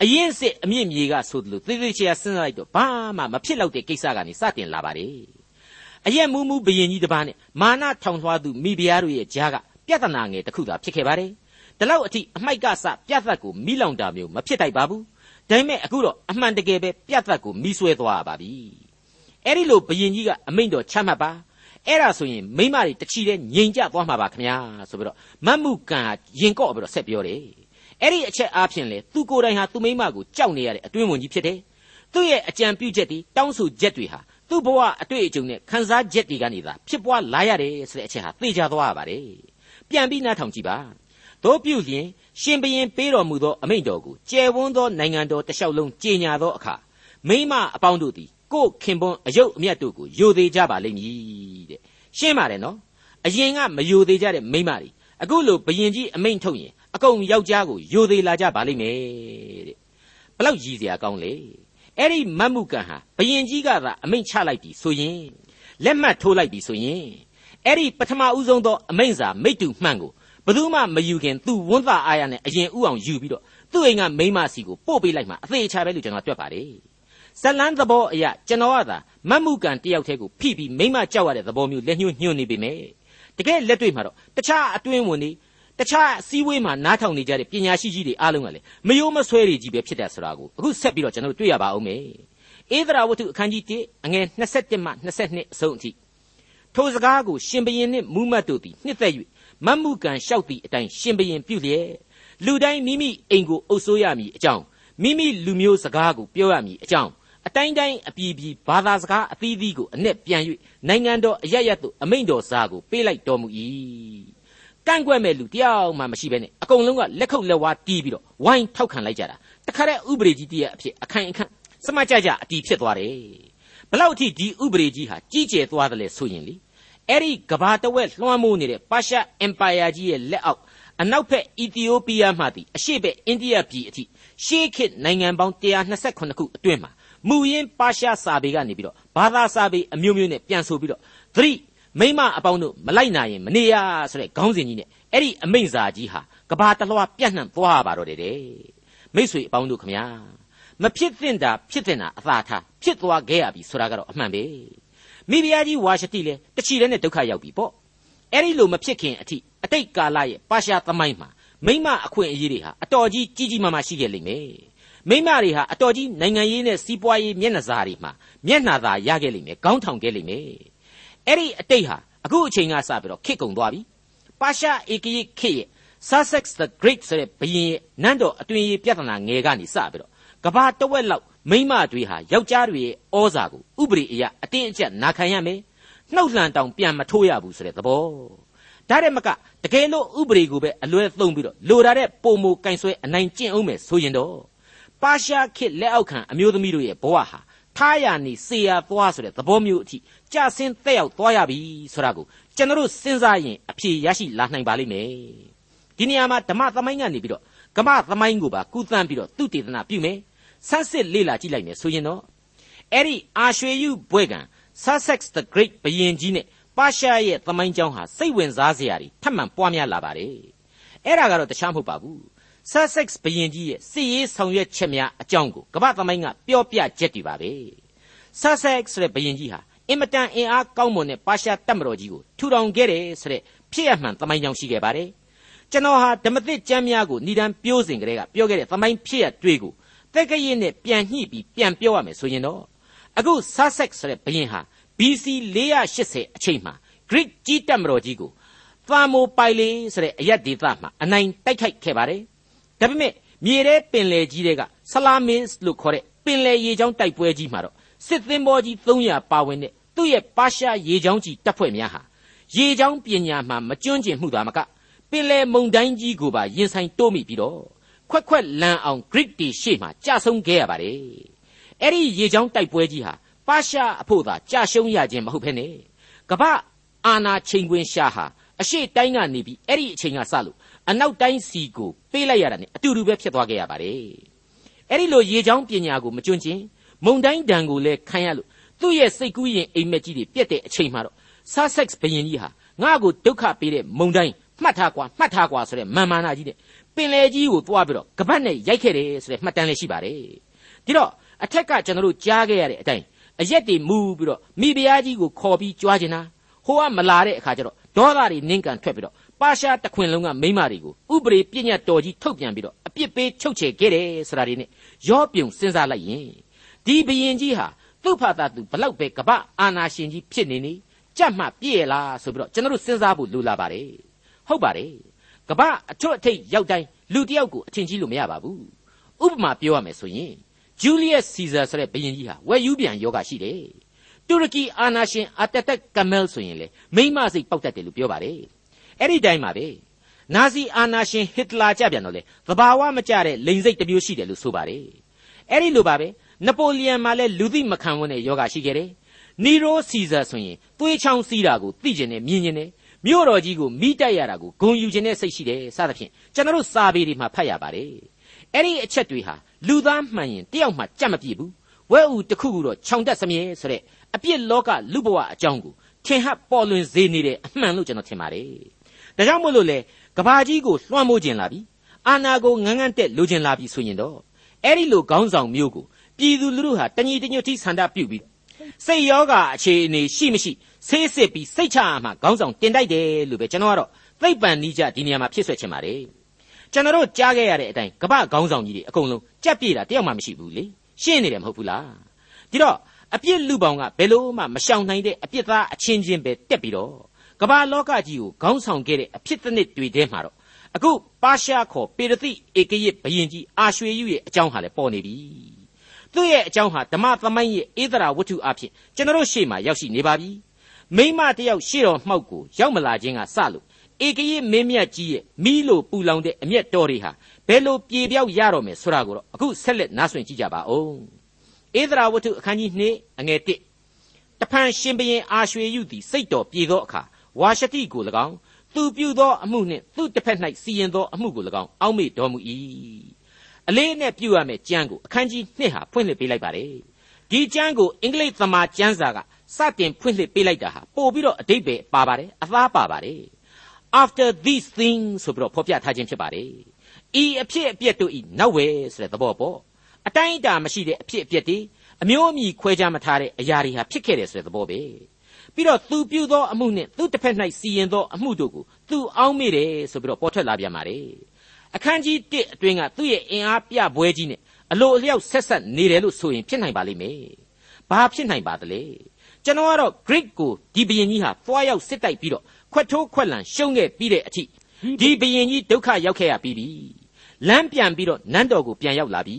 S2: အရင်စစ်အမြင့်မြေကဆိုသလိုသေသေးချာစဉ်းစားလိုက်တော့ဘာမှမဖြစ်တော့တဲ့ကိစ္စကနေစတင်လာပါတယ်အရက်မူးမူးဘယင်ကြီးတစ်ပါးနဲ့မာနထောင်ထွားသူမိဖုရားတို့ရဲ့ကြားကပြဿနာငယ်တစ်ခုသာဖြစ်ခဲ့ပါတယ်ဒီလောက်အထိအမိုက်ကစပြဿတ်ကိုမိလောင်တာမျိုးမဖြစ်တိုက်ပါဘူးဒါပေမဲ့အခုတော့အမှန်တကယ်ပဲပြဿတ်ကိုမိဆွဲသွားပါပြီအဲ့ဒီလိုဘယင်ကြီးကအမိန့်တော်ချမှတ်ပါအဲ့ဒါဆိုရင်မိမတွေတချီတဲ့ငြိမ်ကြသွားမှာပါခင်ဗျာဆိုပြီးတော့မတ်မှုကံရင်ကော့ပြီးတော့ဆက်ပြောတယ် အဲ့ဒီအချက်အားဖြင့်လေသူကိုယ်တိုင်ဟာသူမိမကိုကြောက်နေရတဲ့အတွင်းဝင်ကြီးဖြစ်တယ်သူ့ရဲ့အကြံပြုချက်တွေတောင်းဆိုချက်တွေဟာသူ့ဘဝအတွေ့အကြုံနဲ့ခံစားချက်တွေကနေသာဖြစ်ပွားလာရတယ်ဆိုတဲ့အချက်ဟာသိကြသွားရပါတယ်ပြန်ပြီးနားထောင်ကြည့်ပါတို့ပြုလျင်ရှင်ဘရင်ပေးတော်မူသောအမိန့်တော်ကိုကျယ်ဝန်းသောနိုင်ငံတော်တလျှောက်လုံးကြီးညာသောအခါမိမအပေါင်းတို့သည်ကိုယ်ခင်ပွန်းအယုတ်အမြတ်တို့ကိုယိုသေးကြပါလိမ့်မည်တဲ့ရှင်းပါတယ်နော်အရင်ကမယိုသေးကြတဲ့မိမတွေအခုလိုဘယင်ကြီးအမိန့်ထုတ်ရင် အကုန်ယောက်ျားကိုယိုသေးလာကြပါလိမ့်မယ်တဲ့ဘလောက်ရည်စရာကောင်းလေအဲ့ဒီမတ်မှုကံဟာဘယင်ကြီးကသာအမိန့်ချလိုက်ပြီဆိုရင်လက်မှတ်ထိုးလိုက်ပြီဆိုရင်အဲ့ဒီပထမဦးဆုံးသောအမိန့်စာမိတ္တူမှန်ကိုဘယ်သူမှမယူခင်သူဝန်းသားအားရနဲ့အရင်ဥအောင်ယူပြီးတော့သူ့အိမ်ကမိန်းမစီကိုပို့ပေးလိုက်မှအသေးချာပဲလို့ကျွန်တော်တွက်ပါတယ်ဇလန်းသဘောအရာကျွန်တော်ကသာမတ်မှုကံတယောက်တည်းကိုဖိပြီးမိမကြောက်ရတဲ့သဘောမျိုးလက်ညှိုးညွှန်းနေပြီမယ်တကယ်လက်တွေ့မှာတော့တခြားအတွင်းဝင်တွေ တခြားစည်းဝေးမှာနားထောင်နေကြတဲ့ပညာရှိကြီးတွေအားလုံးကလည်းမယိုးမဆွဲတွေကြီးပဲဖြစ်တယ်ဆိုတာကိုအခုဆက်ပြီးတော့ကျွန်တော်တို့တွေ့ရပါအောင်မယ်ဧဒရာဝတ္ထုအခန်းကြီး1အငယ်27မှ22အဆုံးအထိထိုစကားကိုရှင်ဘရင်နှင့်မူးမတ်တို့သည်နှစ်သက်၍မတ်မှုကံလျှောက်သည့်အတိုင်းရှင်ဘရင်ပြုလျက်လူတိုင်းမိမိအိမ်ကိုအုပ်စိုးရမည်အကြောင်းမိမိလူမျိုးစကားကိုပြောရမည်အကြောင်းအတိုင်းတိုင်းအပြည်ပြည်ဘာသာစကားအသီးသီးကိုအ내ပြန်၍နိုင်ငံတော်အရရသို့အမိန့်တော်စာကိုပေးလိုက်တော်မူ၏ ကန့်ကွက်မဲ့လူတယောက်မှမရှိဘဲနဲ့အကုန်လုံးကလက်ခုပ်လက်ဝါးတီးပြီးတော့ဝိုင်းထောက်ခံလိုက်ကြတာတခါတည်းဥပဒေကြီးတည်းရဲ့အဖြစ်အခိုင်အခန့်စမကြကြအတီးဖြစ်သွားတယ်ဘလောက်အထိဒီဥပဒေကြီးဟာကြီးကျယ်သွားတယ်လဲဆိုရင်လေအဲ့ဒီကဘာတဝက်လွှမ်းမိုးနေတဲ့ပါရှားအင်ပါယာကြီးရဲ့လက်အောက်အနောက်ဘက်အီသီယိုးပီးယားမှသည်အရှေ့ဘက်အိန္ဒိယပြည်အထိရှေးခေတ်နိုင်ငံပေါင်း128ခုအတွင်းမှာမူရင်းပါရှားစာပေကနေပြီးတော့ဘာသာစာပေအမျိုးမျိုးနဲ့ပြန်ဆိုပြီးတော့သတိ မိမအပေါင်းတို့မလိုက်နိုင်ရင်မနေရဆိုတဲ့ခေါင်းစဉ်ကြီးနဲ့အဲ့ဒီအမိန့်စာကြီးဟာကဘာတလွှာပြန့်နှံ့သွားပါတော့တယ်တဲ့မိษွေအပေါင်းတို့ခမညာမဖြစ်သင့်တာဖြစ်သင့်တာအသာထားဖြစ်သွားခဲ့ရပြီဆိုတာကတော့အမှန်ပဲမိဖုရားကြီးဝါရှတိလည်းတချီလည်းနဲ့ဒုက္ခရောက်ပြီပေါ့အဲ့ဒီလိုမဖြစ်ခင်အထိအတိတ်ကာလရဲ့ပါရှားသမိုင်းမှာမိမအခွင့်အရေးတွေဟာအတော်ကြီးကြီးကြီးမားမားရှိခဲ့လိမ့်မယ်မိမတွေဟာအတော်ကြီးနိုင်ငံရေးနဲ့စီးပွားရေးမျက်နှာစာတွေမှာမျက်နှာသာရခဲ့လိမ့်မယ်ခေါင်းထောင်ခဲ့လိမ့်မယ် အဲ့ဒီအတိတ်ဟာအခုအချိန်ကစပြီးတော့ခစ်ကုန်သွားပြီပါရှားဧကရိခေရဲ့ Sussex the Great ဆိုတဲ့ဘရင်ရဲ့နန်းတော်အတွင်ရေးပြဿနာငယ်ကနေစပြီးတော့ကဘာတဝက်လောက်မိမတွေဟာယောက်ျားတွေရဲ့ဩဇာကိုဥပဒေအရအတင်းအကျပ်နာခံရမယ်နှုတ်လှန်တောင်ပြန်မထိုးရဘူးဆိုတဲ့သဘောဒါတဲ့မကတကယ်လို့ဥပဒေကိုပဲအလွဲသုံးပြီးတော့လိုတာတဲ့ပုံမကင်ဆွဲအနိုင်ကျင့်အောင်မယ်ဆိုရင်တော့ပါရှားခေတ်လက်အောက်ခံအမျိုးသမီးတို့ရဲ့ဘဝဟာထားရနေစေရသွားဆိုတဲ့သဘောမျိုးအထိ ကြဆင်းသက်ရောက်သွားရပြီဆိုတာကိုကျွန်တော်စဉ်းစားရင်အဖြေရရှိလာနိုင်ပါလိမ့်မယ်ဒီနေရာမှာဓမ္မသမိုင်းကနေပြီးတော့ကမ္ဘာသမိုင်းကိုပါကုသန်းပြီးတော့သူတေသနာပြုမယ်ဆန်းစစ်လေ့လာကြည့်လိုက်မယ်ဆိုရင်တော့အဲ့ဒီအာရွှေယုဘွဲကံ Sussex the Great ဘယင်ကြီးနဲ့ပါရှားရဲ့သမိုင်းကြောင်းဟာစိတ်ဝင်စားစရာတွေထပ်မံပွားများလာပါတယ်အဲ့ဒါကတော့တခြားမဟုတ်ပါဘူး Sussex ဘရင်ကြီးရဲ့စစ်ရေးဆောင်ရွက်ချက်များအကြောင်းကိုကမ္ဘာသမိုင်းကပြောပြချက်တွေပါပဲ Sussex ဆိုတဲ့ဘရင်ကြီးဟာ အင်မတန်အင်အားကောင်းမွန်တဲ့ပါရှားတပ်မတော်ကြီးကိုထူထောင်ခဲ့တယ်ဆိုတဲ့ဖြစ်ရမှန်သမိုင်းကြောင်းရှိခဲ့ပါတယ်ကျွန်တော်ဟာဓမ္မသစ်ကျမ်းများကိုဏ္ဍန်ပြောစဉ်ကလေးကပြောခဲ့တဲ့သမိုင်းဖြစ်ရတွေကိုတက်ကရစ်နဲ့ပြန်ညှိပြီးပြန်ပြောရမယ်ဆိုရင်တော့အခု Sussex ဆိုတဲ့ဘရင်ဟာ BC 480အချိန်မှာ Greek ကြီးတပ်မတော်ကြီးကိုသာမိုပိုင်လေဆိုတဲ့အရက်ဒေသမှာအနိုင်တိုက်ခိုက်ခဲ့ပါတယ်ဒါပေမဲ့မြေထဲပင်လယ်ကြီးတွေကဆလာမင်းလို့ခေါ်တဲ့ပင်လယ်ရေကြောင်းတိုက်ပွဲကြီးမှာတော့ စစ်သင်္ဘောကြီး300ပါဝင်တဲ့သူ့ရဲ့ပါရှားရေကြောင်းကြီးတပ်ဖွဲ့များဟာရေကြောင်းပညာမှာမကျွမ်းကျင်မှုသာမကပင်လယ်မုန်တိုင်းကြီးကိုပါရင်ဆိုင်တိုးမိပြီးတော့ခွက်ခွက်လန်အောင် Greek တီရှေ့မှာကြာဆုံးခဲ့ရပါတယ်အဲ့ဒီရေကြောင်းတိုက်ပွဲကြီးဟာပါရှားအဖို့သာကြာရှုံးရခြင်းမဟုတ်ဘဲနဲ့ကမ္ဘာအာနာချိန်ခွင်ရှာဟာအရှိတိုင်းကနေပြီးအဲ့ဒီအချိန်ကစလို့အနောက်တိုင်းစီကိုပေးလိုက်ရတာ ਨੇ အတူတူပဲဖြစ်သွားခဲ့ရပါတယ်အဲ့ဒီလိုရေချောင်းပညာကိုမကျွန့်ကျင် မုံတိုင်းဒဏ်ကိုလည်းခံရလို့သူ့ရဲ့စိတ်ကူးရင်အိမ်မက်ကြီးတွေပြက်တဲ့အချိန်မှာတော့ Sussex ဘရင်ကြီးဟာငါ့ကိုဒုက္ခပေးတဲ့မုံတိုင်းမှတ်ထားကွာမှတ်ထားကွာဆိုတဲ့မာမာနာကြီးနဲ့ပင်လယ်ကြီးကိုသွားပြီးတော့ကပတ်နဲ့ရိုက်ခဲ့တယ်ဆိုတဲ့မှတ်တမ်းလည်းရှိပါတယ်ဒီတော့အထက်ကကျွန်တော်တို့ကြားခဲ့ရတဲ့အတိုင်းအရက်တွေမူပြီးတော့မိဖုရားကြီးကိုခေါ်ပြီးကြွားကျင်တာဟိုကမလာတဲ့အခါကျတော့ဒေါသတွေနင်းကန်ထွက်ပြီးတော့ပါရှားတခွင်လုံးကမိမတွေကိုဥပရိပြညတ်တော်ကြီးထုတ်ပြန်ပြီးတော့အပြစ်ပေးချုပ်ချယ်ခဲ့တယ်ဆိုတာတွေနဲ့ရောပြုံစဉ်းစားလိုက်ရင် ဒီဘယင်ကြီးဟာသူ့ဖာသာသူဘလောက်ပဲကပ္ပအာနာရှင်ကြီးဖြစ်နေနေကြက်မှပြည့်လားဆိုပြီးတော့ကျွန်တော်တို့စဉ်းစားဖို့လိုလာပါတယ်ဟုတ်ပါတယ်ကပ္ပအထွတ်အထိပ်ရောက်တိုင်းလူတယောက်ကိုအထင်ကြီးလို့မရပါဘူးဥပမာပြောရမယ်ဆိုရင်ဂျူလီယက်စီဇာဆိုတဲ့ဘုရင်ကြီးဟာဝယ်ယူပြန်ယောဂရှိတယ်တူရကီအာနာရှင်အာတတက်ကမဲလ်ဆိုရင်လေမိမစိတ်ပေါက်တတ်တယ်လို့ပြောပါတယ်အဲ့ဒီတိုင်းပါပဲနာဇီအာနာရှင်ဟစ်တလာကြပြန်တော့လေသဘာဝမကျတဲ့လိန်စိတ်တစ်မျိုးရှိတယ်လို့ဆိုပါတယ်အဲ့ဒီလိုပါပဲ နပိုလီယန်မှာလည်းလူသိမခံဝန်တဲ့ယောဂရှိခဲ့တယ်နီရိုစီဇာဆိုရင်သွေးချောင်းစီးတာကိုသိကျင်တယ်မြင်ကျင်တယ်မြို့တော်ကြီးကိုမိတိုက်ရတာကိုဂုံယူခြင်းနဲ့စိတ်ရှိတယ်စသဖြင့်ကျွန်တော်တို့စာပေတွေမှာဖတ်ရပါတယ်အဲ့ဒီအချက်တွေဟာလူသားမှန်ရင်တယောက်မှကြက်မပြည့်ဘူးဝဲဥတစ်ခုခုတော့ခြောင်တက်စမြဲဆိုတဲ့အပြစ်လောကလူဘဝအကြောင်းကိုထင်ဟပ်ပေါ်လွင်စေနေတဲ့အမှန်လို့ကျွန်တော်ထင်ပါတယ်ဒါကြောင့်မို့လို့လေကဘာကြီးကိုလွှမ်းမိုးခြင်းလာပြီအာနာကိုငန်းငန်းတက်လိုချင်လာပြီဆိုရင်တော့အဲ့ဒီလိုခေါင်းဆောင်မျိုးကို ပြည်သူလူထုဟာတညီတညွတ်ထိဆန္ဒပြုပြီးစိတ်ယောဂအခြေအနေရှိမရှိဆေးစစ်ပြီးစိတ်ချရမှခေါင်းဆောင်တင်တိုက်တယ်လို့ပဲကျွန်တော်ကတော့သိပ္ပံနိကြဒီနေရာမှာဖြစ်ဆွဲချင်ပါတယ်ကျွန်တော်တို့ကြားခဲ့ရတဲ့အတိုင်းကပ္ပခေါင်းဆောင်ကြီးတွေအကုန်လုံးကြက်ပြေတာတယောက်မှမရှိဘူးလေရှင်းနေတယ်မဟုတ်ဘူးလားဒီတော့အပြစ်လူပေါင်းကဘယ်လို့မှမရှောင်နိုင်တဲ့အပြစ်သားအချင်းချင်းပဲတက်ပြီးတော့ကမ္ဘာလောကကြီးကိုခေါင်းဆောင်ခဲ့တဲ့အဖြစ်တစ်နှစ်တွေထဲမှာတော့အခုပါရှားခေါ်ပေရတိဧကရစ်ဘယင်ကြီးအာရွှေယုရဲ့အကြောင်းဟာလည်းပေါ်နေပြီ သူ့ရဲ့အကြောင်းဟာဓမ္မသမိုင်းရဲ့ဧဒရာဝတ္ထုအဖြစ်ကျွန်တော်ရှေ့မှာရောက်ရှိနေပါပြီမိမတယောက်ရှေ့တော်မှောက်ကိုရောက်မလာခြင်းကစလို့ဧကရစ်မင်းမြတ်ကြီးရဲ့မိလို့ပူလောင်တဲ့အမျက်တော်တွေဟာဘယ်လိုပြေပြောက်ရတော့မယ်ဆိုတာကိုတော့အခုဆက်လက်နားဆွင့်ကြည့်ကြပါဦးဧဒရာဝတ္ထုအခန်းကြီး2အငယ်1တဖန်ရှင်ဘရင်အာရွှေယုသည်စိတ်တော်ပြေသောအခါဝါရှတိကို၎င်းသူပြုသောအမှုနှင့်သူ့တစ်ဖက်၌စီရင်သောအမှုကို၎င်းအောက်မေ့တော်မူ၏ အလေးနဲ့ပြုရမယ့်ကြမ်းကိုအခန်းကြီး2ဟာဖွင့်လှစ်ပေးလိုက်ပါတယ်ဒီကြမ်းကိုအင်္ဂလိပ်သမာကျမ်းစာကစတင်ဖွင့်လှစ်ပေးလိုက်တာဟာပို့ပြီးတော့အတိတ်ပဲပါပါတယ်အသားပါပါတယ် after these things ဆိုပြီးတော့ဖော်ပြထားခြင်းဖြစ်ပါတယ်ဤအဖြစ်အပျက်တို့ဤနောက်ဝဲဆိုတဲ့သဘောပေါ့အတိုင်းအတာမရှိတဲ့အဖြစ်အပျက်တွေအမျိုးအမည်ခွဲခြားမထားတဲ့အရာတွေဟာဖြစ်ခဲ့တယ်ဆိုတဲ့သဘောပဲပြီးတော့သူပြုသောအမှုနှင့်သူတစ်ဖက်၌စီရင်သောအမှုတို့ကိုသူအောင်းမိတယ်ဆိုပြီးတော့ပေါ်ထွက်လာပြန်ပါတယ် အခန်းကြီး1အတွင်းကသူ့ရဲ့အင်အားပြပွဲကြီးနဲ့အလိုအလျောက်ဆက်ဆက်နေတယ်လို့ဆိုရင်ဖြစ်နိုင်ပါလိမ့်မယ်ဘာဖြစ်နိုင်ပါသလဲကျွန်တော်ကတော့ Greek ကိုဒီဘရင်ကြီးဟာသွားရောက်စစ်တိုက်ပြီးတော့ခွက်ထိုးခွက်လန်ရှုံးခဲ့ပြီးတဲ့အထိဒီဘရင်ကြီးဒုက္ခရောက်ခဲ့ရပြီးပြီလမ်းပြန်ပြီးတော့နန်းတော်ကိုပြန်ရောက်လာပြီ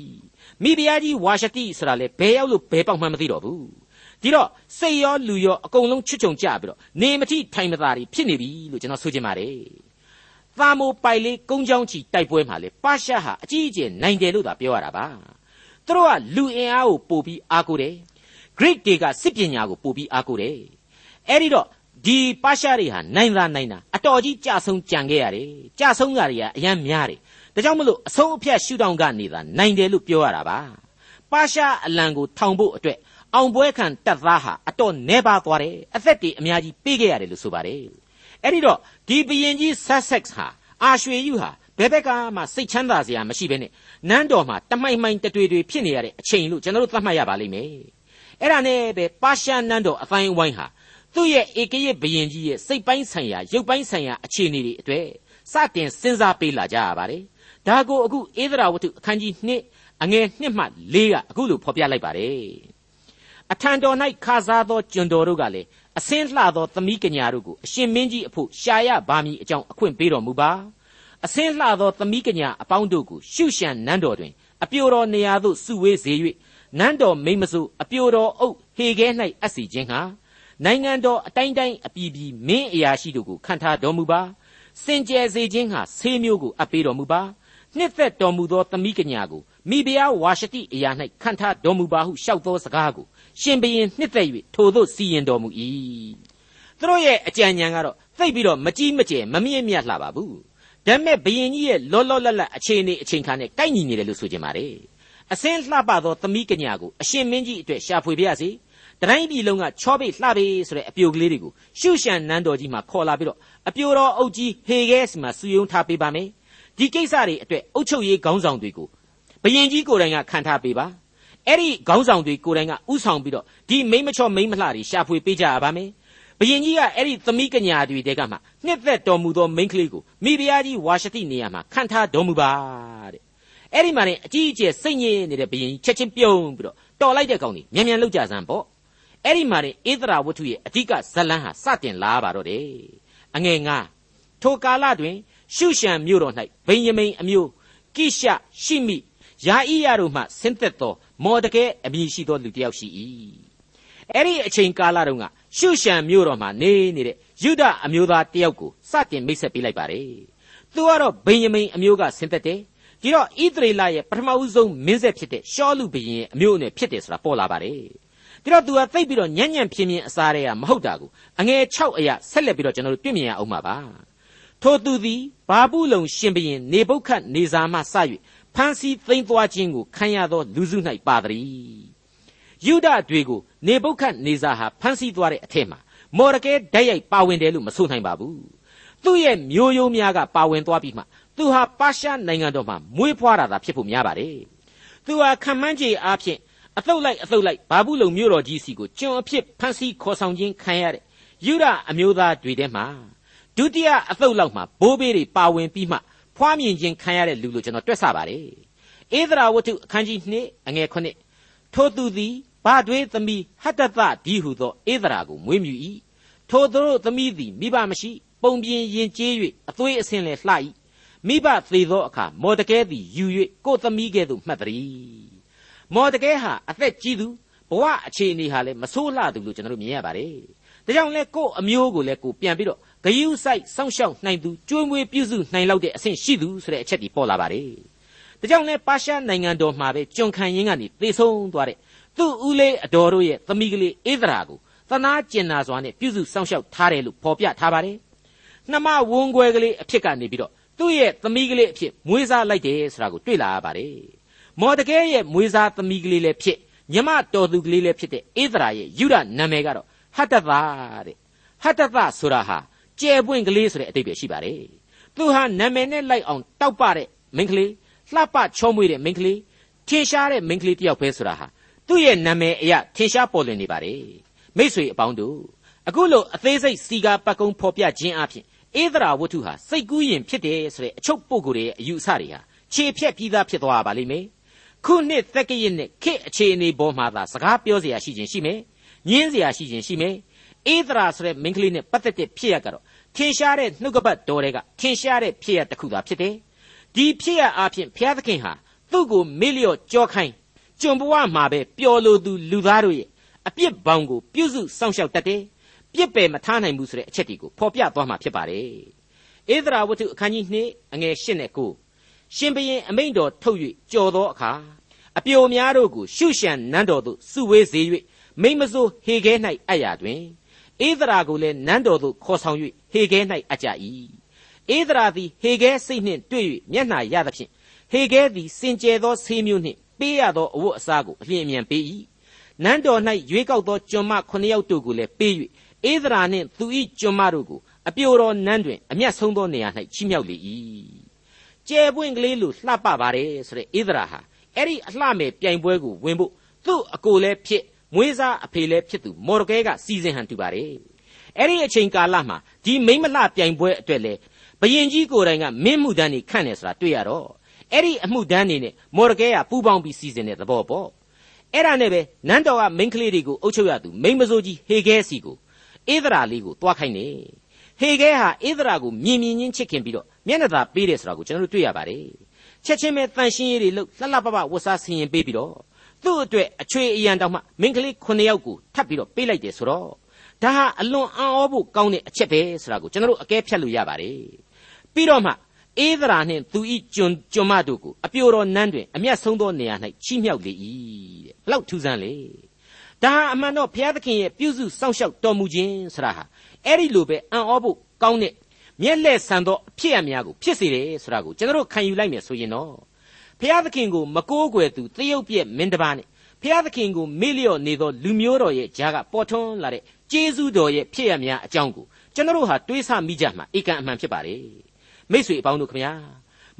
S2: မိဖုရားကြီးဝါရှတိဆိုတာလေဘယ်ရောက်လို့ဘယ်ပေါက်မှမသိတော့ဘူးဒီတော့စိတ်ရောလူရောအကုန်လုံးချွတ်ချုံကြပြီးတော့နေမတိထိုင်မသာတွေဖြစ်နေပြီလို့ကျွန်တော်ဆိုချင်ပါတယ် သာမိုပိုင်လေးကုန်းချောင်းချီတိုက်ပွဲမှာလေပါရှားဟာအကြီးအကျယ်နိုင်တယ်လို့သာပြောရတာပါသူတို့ကလူအင်အားကိုပို့ပြီးအားကိုးတယ် Greek တွေကစစ်ပညာကိုပို့ပြီးအားကိုးတယ်အဲ့ဒီတော့ဒီပါရှားတွေဟာနိုင်သာနိုင်တာအတော်ကြီးကြဆုံးကြံခဲ့ရတယ်ကြဆုံးတာတွေကအရန်များတယ်ဒါကြောင့်မလို့အဆုံးအဖြတ်ရှုထောင့်ကနေသာနိုင်တယ်လို့ပြောရတာပါပါရှားအလံကိုထောင်ဖို့အတွက်အောင်ပွဲခံတပ်သားဟာအတော်နှဲပါသွားတယ်အသက်တွေအများကြီးပေးခဲ့ရတယ်လို့ဆိုပါတယ်အဲ့ဒီတော့ ဒီဘရင်ကြီး Sussex ဟာအာရွှေယုဟာဘယ်ဘက်ကမှစိတ်ချမ်းသာစရာမရှိဘဲနဲ့နန်းတော်မှာတမိုင်မိုင်တတွေတွေဖြစ်နေရတဲ့အချိန်လို့ကျွန်တော်တို့သတ်မှတ်ရပါလိမ့်မယ်အဲ့ဒါနဲ့ပဲပါရှားနန်းတော်အတိုင်းဝိုင်းဟာသူ့ရဲ့ဧကရစ်ဘရင်ကြီးရဲ့စိတ်ပိုင်းဆိုင်ရာရုပ်ပိုင်းဆိုင်ရာအခြေအနေတွေအတွေ့စတင်စဉ်းစားပေးလာကြရပါတယ်ဒါကိုအခုဧဒရာဝတ္ထုအခန်းကြီး2အငယ်1မှ4ကအခုလိုဖော်ပြလိုက်ပါတယ်အထံတော်၌ခါစားသောကျွန်တော်တို့ကလည်း အစင်းလှသောသမီးကညာတို့ကိုအရှင်မင်းကြီးအဖို့ရှာရပါမည်အကြောင်းအခွင့်ပေးတော်မူပါအစင်းလှသောသမီးကညာအပေါင်းတို့ကိုရှုရှံနန်းတော်တွင်အပြိုတော်နေရာသို့စုဝေးစေ၍နန်းတော်မိမ့်မစုအပြိုတော်အုပ်ဟေခဲ၌အပ်စီခြင်းဟာနိုင်ငံတော်အတိုင်းတိုင်းအပြည်ပြည်မင်းအရာရှိတို့ကိုခံထားတော်မူပါစင်ကြယ်စေခြင်းဟာဆေးမျိုးကိုအပ်ပေးတော်မူပါနှစ်သက်တော်မူသောသမီးကညာကိုမိဖုရားဝါရှတိအရာ၌ခံထားတော်မူပါဟုလျှောက်သောစကားကို ရှင်ဘရင်နှစ်သက်၍ထိုသို့စီရင်တော်မူ၏သူတို့ရဲ့အကြံဉာဏ်ကတော့သိပ်ပြီးတော့မကြီးမကျယ်မမြင့်မြတ်လှပါဘူးဒါပေမဲ့ဘရင်ကြီးရဲ့လောလောလတ်လတ်အခြေအနေအချိန်ခါနဲ့ကိုက်ညီနေတယ်လို့ဆိုကြပါလေအစင်းလှပသောသမီးကညာကိုအရှင်မင်းကြီးအတွက်ရှာဖွေပြရစီတတိုင်းပြည်လုံးကချောပိလှပေဆိုတဲ့အပြိုကလေးတွေကိုရှုရှံနန်းတော်ကြီးမှာခေါ်လာပြီးတော့အပြိုတော်အုပ်ကြီးဟေဂဲစီမှာစုယုံထားပေးပါမယ်ဒီကိစ္စတွေအတွက်အုပ်ချုပ်ရေးခေါင်းဆောင်တွေကိုဘယင်ကြီးကိုယ်တိုင်ကခံထားပေးပါ အဲ့ဒီခေါင်းဆောင်တွေကိုယ်တိုင်ကဥဆောင်ပြီးတော့ဒီမိမချောမိမလှတွေရှာဖွေပေးကြရပါမယ်ဘယင်ကြီးကအဲ့ဒီသမီးကညာတွေတဲကမှနှစ်သက်တော်မူသောမိန်းကလေးကိုမိဖုရားကြီးဝါရှတိနေရာမှာခံထားတော်မူပါတဲ့အဲ့ဒီမှာနေအကြီးအကျယ်စိတ်ညစ်နေတဲ့ဘယင်ကြီးချက်ချင်းပြုံးပြီးတော့တော်လိုက်တဲ့ကောင်ကြီးမြန်မြန်လောက်ကြစမ်းပေါ့အဲ့ဒီမှာနေဧသရာဝတ္ထုရဲ့အဓိကဇလန်းဟာစတင်လာပါတော့တယ်အငယ်ငါထိုကာလတွင်ရှုရှံမြို့တော်၌ဗိယမိန်အမျိုးကိရှရှိမိယာဣယတို့မှဆင်းသက်သော မော်တကဲအမည်ရှိသောလူတစ်ယောက်ရှိ၏အဲ့ဒီအချိန်ကာလတုန်းကရှုရှံမြို့တော်မှာနေနေတဲ့ယုဒအမျိုးသားတစ်ယောက်ကိုစတင်မိတ်ဆက်ပေးလိုက်ပါတယ်သူကတော့ဗိယမိန်အမျိုးကဆင်းသက်တယ်ဒီတော့ဣသရေလရဲ့ပထမဦးဆုံးမင်းဆက်ဖြစ်တဲ့ရှောလူဘုရင်ရဲ့အမျိုးအနွယ်ဖြစ်တယ်ဆိုတာပေါ်လာပါတယ်ဒီတော့သူကသိပ်ပြီးတော့ညံ့ညံ့ဖြင်းဖြင်းအစားတွေကမဟုတ်တာကိုအငယ်6အရာဆက်လက်ပြီးတော့ကျွန်တော်တို့တွေ့မြင်ရအောင်ပါပါထိုသူသည်ဘာဘူးလုံရှင်ဘုရင်နေဘုခတ်နေဇာမှစ၍ ဖန်စီသိမ့်သွားခြင်းကိုခံရသောလူစု၌ပါသည်ယုဒတွေကိုနေဘုခတ်နေဇာဟာဖန်စီသွားတဲ့အထက်မှာမော်ရကဲဓာတ်ရိုက်ပါဝင်တယ်လို့မဆိုနိုင်ပါဘူးသူ့ရဲ့မျိုးရိုးများကပါဝင်သွားပြီးမှသူဟာပါရှားနိုင်ငံတော်မှာမွေးဖွားတာသာဖြစ်ဖို့များပါတယ်သူဟာခံမှန်းခြေအားဖြင့်အသုတ်လိုက်အသုတ်လိုက်ဘာဘူးလုံမြို့တော်ကြီးစီကိုကျွန်အဖြစ်ဖန်စီခေါ်ဆောင်ခြင်းခံရတဲ့ယူရအမျိုးသားတွေထဲမှာဒုတိယအသုတ်လောက်မှာဘိုးဘေးတွေပါဝင်ပြီးမှ ဖွားမြင်ခြင်းခံရတဲ့လူလို့ကျွန်တော်တွက်ဆပါတယ်ဧဒရာဝတ္ထုအခန်းကြီး2အငယ်9ထိုသူသည်ဘာတွေသမီးဟတ္တသဒီဟုသောဧဒရာကိုမွေးမြူ၏ထိုသူတို့သမီးသည်မိဘမရှိ ပုံပြင်ရင်ကျေး၍အသွေးအဆင်းလည်းလှ၏မိဘသေသောအခါမော်တကဲသည်ယူ၍ကိုယ်သမီးကဲ့သို့မှတ်သည်မော်တကဲဟာအသက်ကြီးသူဘဝအခြေအနေဟာလည်းမဆိုးလှသူလို့ကျွန်တော်တို့မြင်ရပါတယ်ဒါကြောင့်လဲကိုယ့်အမျိုးကိုလည်းကိုပြန်ပြီးတော့ ဂယုဆိုင်စောင့်ရှောက်နိုင်သူကြွေးမွေးပြုစုနိုင်လောက်တဲ့အဆင့်ရှိသူဆိုတဲ့အချက်ဒီပေါ်လာပါတယ်ဒါကြောင့်လဲပါရှားနိုင်ငံတော်မှာပဲကျွန်ခံရင်းကနေသေဆုံးသွားတဲ့သူ့ဦးလေးအတော်တို့ရဲ့သမီးကလေးဧဒရာကိုသနာကျင်နာစွာနဲ့ပြုစုစောင့်ရှောက်ထားတယ်လို့ဖော်ပြထားပါတယ်နှမဝန်းခွဲကလေးအဖြစ်ကနေပြီးတော့သူ့ရဲ့သမီးကလေးအဖြစ်မွေးစားလိုက်တယ်ဆိုတာကိုတွေ့လာရပါတယ်မော်တကဲရဲ့မွေးစားသမီးကလေးလည်းဖြစ်ညမတော်သူကလေးလည်းဖြစ်တဲ့ဧဒရာရဲ့ယူရနာမည်ကတော့ဟတ္တသတဲ့ဟတ္တသဆိုတာဟာ ကျဲပွင့်ကလေးဆိုတဲ့အတိတ်ပဲရှိပါတယ်သူဟာနာမည်နဲ့လိုက်အောင်တောက်ပတဲ့မိန်းကလေးလှပချောမွေ့တဲ့မိန်းကလေးထင်ရှားတဲ့မိန်းကလေးတယောက်ပဲဆိုတာဟာသူ့ရဲ့နာမည်အရထင်ရှားပေါ်လွင်နေပါတယ်မိษွေအပေါင်းတို့အခုလိုအသေးစိတ်စီကာပတ်ကုံဖော်ပြခြင်းအပြင်ဧဒရာဝတ္ထုဟာစိတ်ကူးရင်ဖြစ်တယ်ဆိုတဲ့အချုပ်ပုဂ္ဂိုလ်ရဲ့အယူအဆတွေဟာခြေဖြက်ပြီးသားဖြစ်သွားပါလိမ့်မယ်ခုနှစ်သက်ကရစ်နဲ့ခေအခြေအနေပေါ်မှာသာစကားပြောเสียရှိခြင်းရှိမယ်ညင်းเสียရှိခြင်းရှိမယ် ဧဒရာဆိုတဲ့မိန်းကလေးနဲ့ပတ်သက်တဲ့ဖြစ်ရကတော့ထင်ရှားတဲ့နှုတ်ကပတ်တော်တွေကထင်ရှားတဲ့ဖြစ်ရတစ်ခုသာဖြစ်တယ်ဒီဖြစ်ရအပြင်ဘုရားသခင်ဟာသူ့ကိုမေ့လျော့ကြောခိုင်းကျွန်ဘဝမှာပဲပျော်လိုသူလူသားတို့ရဲ့အပြစ်ဘောင်ကိုပြုစုစောင့်ရှောက်တတ်တယ်ပြစ်ပယ်မထားနိုင်ဘူးဆိုတဲ့အချက်တွေကိုဖော်ပြသွားမှာဖြစ်ပါတယ်ဧဒရာဝတ္ထုအခန်းကြီး2အငယ်8နဲ့9ရှင်ဘရင်အမိန့်တော်ထုတ်၍ကြော်သောအခါအပြိုများတို့ကိုရှုရှံနန်းတော်သို့စုဝေးစေ၍မိမစိုးဟေခဲ၌အပ်ရာတွင် ဧဒရာကိုလည်းနန်းတော်သို့ခေါ်ဆောင်၍ဟေခဲ၌အပ်ကြ၏ဧဒရာသည်ဟေခဲစိတ်နှင့်တွေ့၍မျက်နှာရသဖြင့်ဟေခဲသည်စင်ကြယ်သောဆေးမျိုးနှင့်ပေးရသောအဝတ်အစားကိုအလျင်အမြန်ပေး၏နန်းတော်၌ရွေးကောက်သောကျွန်မ9ယောက်တို့ကိုလည်းပေး၍ဧဒရာနှင့်သူ၏ကျွန်မတို့ကိုအပြိုတော်နန်းတွင်အမျက်ဆုံးသောနေရာ၌ချီးမြှောက်လေ၏ကျဲပွင့်ကလေးလိုလှပပါတယ်ဆိုတဲ့ဧဒရာဟာအဲ့ဒီအလှမဲ့ပြိုင်ပွဲကိုဝင်ဖို့သူ့အကိုလည်းဖြစ် မွေးစားအဖေလည်းဖြစ်သူမော်ဒကဲကစီစဉ်ဟန်တူပါတယ်အဲ့ဒီအချိန်ကာလမှာဒီမိမလှပြိုင်ပွဲအတွက်လေဘယင်ကြီးကိုယ်တိုင်ကမင်းမှုတန်းနေခန့်နေဆိုတာတွေ့ရတော့အဲ့ဒီအမှုတန်းနေနဲ့မော်ဒကဲကပူပေါင်းပြီးစီစဉ်တဲ့သဘောပေါ့အဲ့ဒါနဲ့ပဲနန်းတော်ကမိန်းကလေးတွေကိုအုပ်ချုပ်ရသူမိန်းမစိုးကြီးဟေခဲစီကိုဧဒရာလေးကိုတွားခိုင်းနေဟေခဲဟာဧဒရာကိုမြင်မြင်ချင်းချစ်ခင်ပြီးတော့မျက်နှာသာပေးတယ်ဆိုတာကိုကျွန်တော်တို့တွေ့ရပါတယ်ချက်ချင်းပဲတန်ရှင်းရေးတွေလှုပ်လှလှပပဝတ်စားဆင်ရင်ပေးပြီးတော့ သူ့အတွက်အချွေအရန်တောင်မှမိန်းကလေး9ယောက်ကိုထပ်ပြီးတော့ပေးလိုက်တယ်ဆိုတော့ဒါဟာအလွန်အံ့ဩဖို့ကောင်းတဲ့အချက်ပဲဆိုတာကိုကျွန်တော်တို့အကဲဖြတ်လို့ရပါတယ်ပြီးတော့မှဧဒရာနှင့်သူဤကျွန်ကျွန်မတို့ကိုအပြိုတော်နန်းတွင်အမျက်ဆုံးသောနေရာ၌ချီးမြှောက်လေ၏တဲ့ဘလောက်ထူးဆန်းလေဒါဟာအမှန်တော့ဘုရားသခင်ရဲ့ပြုစုစောင့်ရှောက်တော်မူခြင်းဆိုတာဟာအဲ့ဒီလိုပဲအံ့ဩဖို့ကောင်းတဲ့မျက်လက်ဆန်သောအဖြစ်အများကိုဖြစ်စေတယ်ဆိုတာကိုကျွန်တော်တို့ခံယူလိုက်မယ်ဆိုရင်တော့ ဖျားသခင်ကိုမကိုးကွယ်သူသရုပ်ပြက်မင်းတစ်ပါးနဲ့ဖျားသခင်ကိုမေ့လျော့နေသောလူမျိုးတော်ရဲ့ကြားကပေါ်ထွန်းလာတဲ့ကျေးဇူးတော်ရဲ့ဖြစ်ရများအကြောင်းကိုကျွန်တော်တို့ဟာတွေးဆမိကြမှာဧကန်အမှန်ဖြစ်ပါလေမိတ်ဆွေအပေါင်းတို့ခမညာ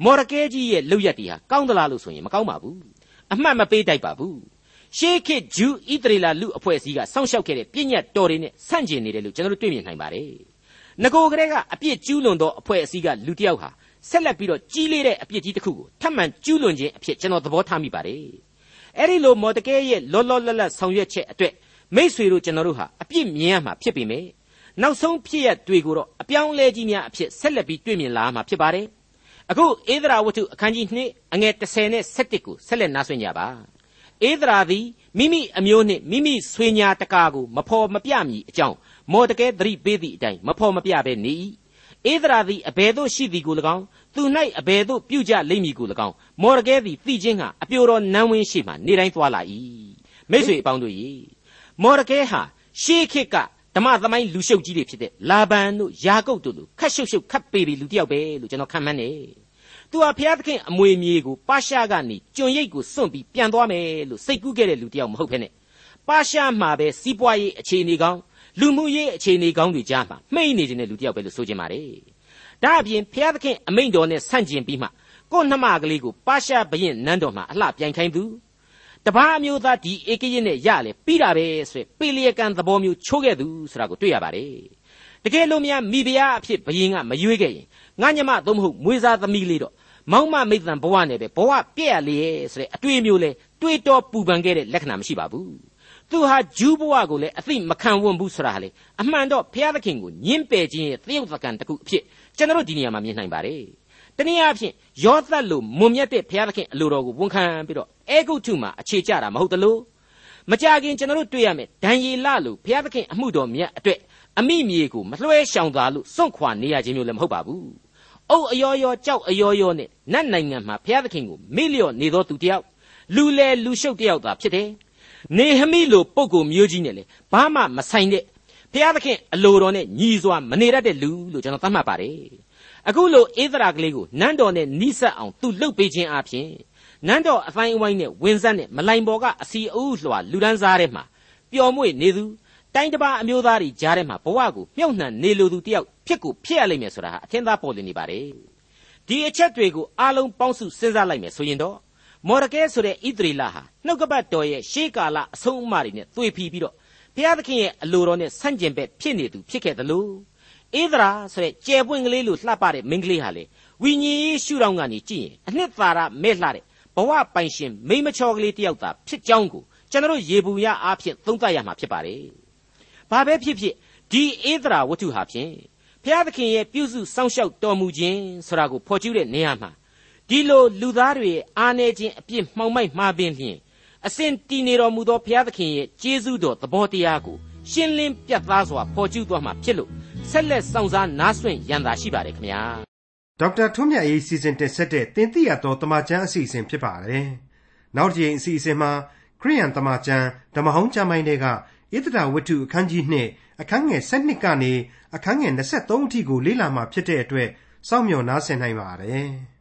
S2: မော်ဒကဲကြီးရဲ့လုပ်ရက်တွေဟာကောင်းသလားလို့ဆိုရင်မကောင်းပါဘူးအမှတ်မပေးတိုက်ပါဘူးရှေးခေတ်ဂျူးဣသရေလလူအဖွဲ့အစည်းကစောင့်ရှောက်ခဲ့တဲ့ပြည့်ညတ်တော်တွေနဲ့ဆန့်ကျင်နေတယ်လို့ကျွန်တော်တို့တွေ့မြင်နိုင်ပါတယ်ငကိုကလေးကအပြစ်ကျူးလွန်သောအဖွဲ့အစည်းကလူတစ်ယောက်ဟာ ဆက်လက်ပြီးတော့ကြီးလေးတဲ့အပြစ်ကြီးတစ်ခုကိုထပ်မံကျူးလွန်ခြင်းအဖြစ်ကျွန်တော်သဘောထားမိပါတယ်အဲ့ဒီလိုမော်ဒကဲရဲ့လောလောလတ်လတ်ဆောင်ရွက်ချက်အတွက်မိษွေတို့ကျွန်တော်တို့ဟာအပြစ်မြင်ရမှာဖြစ်ပေမယ့်နောက်ဆုံးဖြစ်ရတွေကိုတော့အပြောင်းလဲကြီးများအဖြစ်ဆက်လက်ပြီးတွေ့မြင်လာမှာဖြစ်ပါတယ်အခုဧဒရာဝတ္ထုအခန်းကြီး2အငယ်30နဲ့17ကိုဆက်လက်နားဆွင့်ကြပါဧဒရာသည်မိမိအမျိုးနှင့်မိမိဆွေညာတကာကိုမဖော်မပြမီအကြောင်းမော်တကဲသတိပေးသည့်အတိုင်းမဖော်မပြဘဲနေ၏ ဧဒရာသည်အဘယ်သို့ရှိသည်ကို၎င်းသူ၌အဘယ်သို့ပြုကြလိမ့်မည်ကို၎င်းမော်တကဲသည်သိခြင်းဟာအပြိုတော်နန်းဝင်းရှိမှနေတိုင်းသွားလာ၏မိတ်ဆွေအပေါင်းတို့၏မော်တကဲဟာရှေးခေတ်ကဓမ္မသမိုင်းလူရှုပ်ကြီးတွေဖြစ်တဲ့လာဘန်တို့ယာကုပ်တို့လိုခတ်ရှုပ်ရှုပ်ခတ်ပေပေလူတယောက်ပဲလို့ကျွန်တော်ခံမှန်းနေသူဟာဘုရားသခင်အမွေမြေကိုပါရှားကနေကျွန်ရိပ်ကိုစွန့်ပြီးပြန်သွားမယ်လို့စိတ်ကူးခဲ့တဲ့လူတယောက်မဟုတ်ဖ ೇನೆ ပါရှားမှာပဲစီးပွားရေးအခြေအနေကောင်း လူမှုရေးအခြေအနေကောင်းတွေကြားမှာမှိတ်နေခြင်းတဲ့လူတယောက်ပဲလို့ဆိုချင်ပါတယ်ဒါအပြင်ဘုရားသခင်အမိန့်တော်နဲ့ဆန့်ကျင်ပြီးမှကိုယ်နှမကလေးကိုပါရှားဘရင်နန်းတော်မှာအလှပြိုင်ခိုင်းသူတပားအမျိုးသားဒီဧကရစ်နဲ့ရလေပြီးတာပဲဆိုပေလျကန်သဘောမျိုးချိုးခဲ့သူဆိုတာကိုတွေ့ရပါတယ်တကယ်လို့များမိဖုရားအဖြစ်ဘယင်ကမရွေးခဲ့ရင်ငါညမသို့မဟုတ်မွေးစားသမီးလေးတော့မောင်မမိတ်တန်ဘဝနဲ့ပဲဘဝပြည့်ရလေဆိုတဲ့အတွေ့အမျိုးလဲတွေးတောပူပန်ခဲ့တဲ့လက္ခဏာမရှိပါဘူး သူဟာဂျူးဘဝကိုလည်းအသိမခံဝွန်ဘူးဆိုတာလေအမှန်တော့ဘုရားသခင်ကိုညှင်းပယ်ခြင်းရဲ့သရုပ်သကန်တစ်ခုအဖြစ်ကျွန်တော်ဒီနေရာမှာမြင်နိုင်ပါတယ်တနည်းအားဖြင့်ယောသတ်လိုမွန်မြတ်တဲ့ဘုရားသခင်အလိုတော်ကိုဝန်ခံပြီးတော့အဲဂုတ်ထုမှာအခြေကျတာမဟုတ်သလိုမကြခင်ကျွန်တော်တို့တွေ့ရမယ်ဒံယေလလိုဘုရားသခင်အမှုတော်မြတ်အတွက်အမိမြေကိုမလွှဲရှောင်သာလို့စွန့်ခွာနေရခြင်းမျိုးလည်းမဟုတ်ပါဘူးအုတ်အယောယောကြောက်အယောယောနဲ့နတ်နိုင်ငံမှာဘုရားသခင်ကိုမေ့လျော့နေသောသူတယောက်လူလေလူရှုပ်တယောက်သာဖြစ်တယ် နေဟမိလိုပုပ်ကိုမျိုးကြီးနဲ့လေဘာမှမဆိုင်တဲ့ဘုရားသခင်အလိုတော်နဲ့ညီစွာမနေရတဲ့လူလို့ကျွန်တော်သတ်မှတ်ပါတယ်အခုလိုဧသရာကလေးကိုနန်းတော်နဲ့နိဆက်အောင်သူလှုပ်ပေးခြင်းအပြင်နန်းတော်အတိုင်းအဝိုင်းနဲ့ဝင်းဆက်နဲ့မလိုင်ပေါ်ကအစီအုပ်လွှာလူဒန်းစားထဲမှာပျော်မွေ့နေသူတိုင်းတစ်ပါးအမျိုးသားတွေကြားထဲမှာဘဝကိုမြုပ်နှံနေလိုသူတယောက်ဖြစ်ကိုဖြစ်ရလိမ့်မယ်ဆိုတာဟာအထင်သာပေါ်လွင်နေပါတယ်ဒီအချက်တွေကိုအားလုံးပေါင်းစုစဉ်းစားလိုက်မယ်ဆိုရင်တော့ မော်ရကဲဆိုတဲ့ဣသရေလဟာနှုတ်ကပတ်တော်ရဲ့ရှေးကာလအဆုံးအမတွေနဲ့တွေ့ဖီပြီးတော့ဘုရားသခင်ရဲ့အလိုတော်နဲ့ဆန့်ကျင်ဘက်ဖြစ်နေသူဖြစ်ခဲ့သလိုဧဒရာဆိုတဲ့ကျယ်ပွင့်ကလေးလိုလှပတဲ့မိန်းကလေးဟာလေဝိညာဉ်ရေးရှုထောင့်ကနေကြည့်ရင်အနှစ်သာရမဲ့လှတဲ့ဘဝပိုင်ရှင်မိမချောကလေးတယောက်သာဖြစ်ကြောင်းကိုကျွန်တော်ရေဘူးရအားဖြင့်သုံးသပ်ရမှာဖြစ်ပါတယ်။ဘာပဲဖြစ်ဖြစ်ဒီဧဒရာဝတ္ထုဟာဖြင့်ဘုရားသခင်ရဲ့ပြုစုစောင့်ရှောက်တော်မူခြင်းဆိုတာကိုဖော်ကျူးတဲ့နေရာမှာ ဒီလိုလူသားတွေရဲ့အာနေခြင်းအပြစ်မှောင်မိုက်မှားပင်လျင်အစဉ်တည်နေတော်မူသောဘုရားသခင်ရဲ့ကျေးဇူးတော်သဘောတရားကိုရှင်းလင်းပြတ်သားစွာဖော်ကျူးသွားမှာဖြစ်လို့ဆက်လက်စောင့်စားနားဆွင့်ရန်သာရှိပါတယ်ခင်ဗျာ
S1: ဒေါက်တာထွန်းမြတ်ရေးစီစဉ်တင်ဆက်တဲ့တင်ပြတော်တမချန်းအစီအစဉ်ဖြစ်ပါတယ်နောက်တစ်ချိန်အစီအစဉ်မှာခရိယန်တမချန်းဓမ္မဟောင်းကျမ်းပိုင်းတွေကဣသဒဝတ္ထုအခန်းကြီး2အခန်းငယ်7ကနေအခန်းငယ်23အထိကိုလေ့လာမှဖြစ်တဲ့အတွက်စောင့်မျှော်နားဆင်နိုင်ပါတယ်။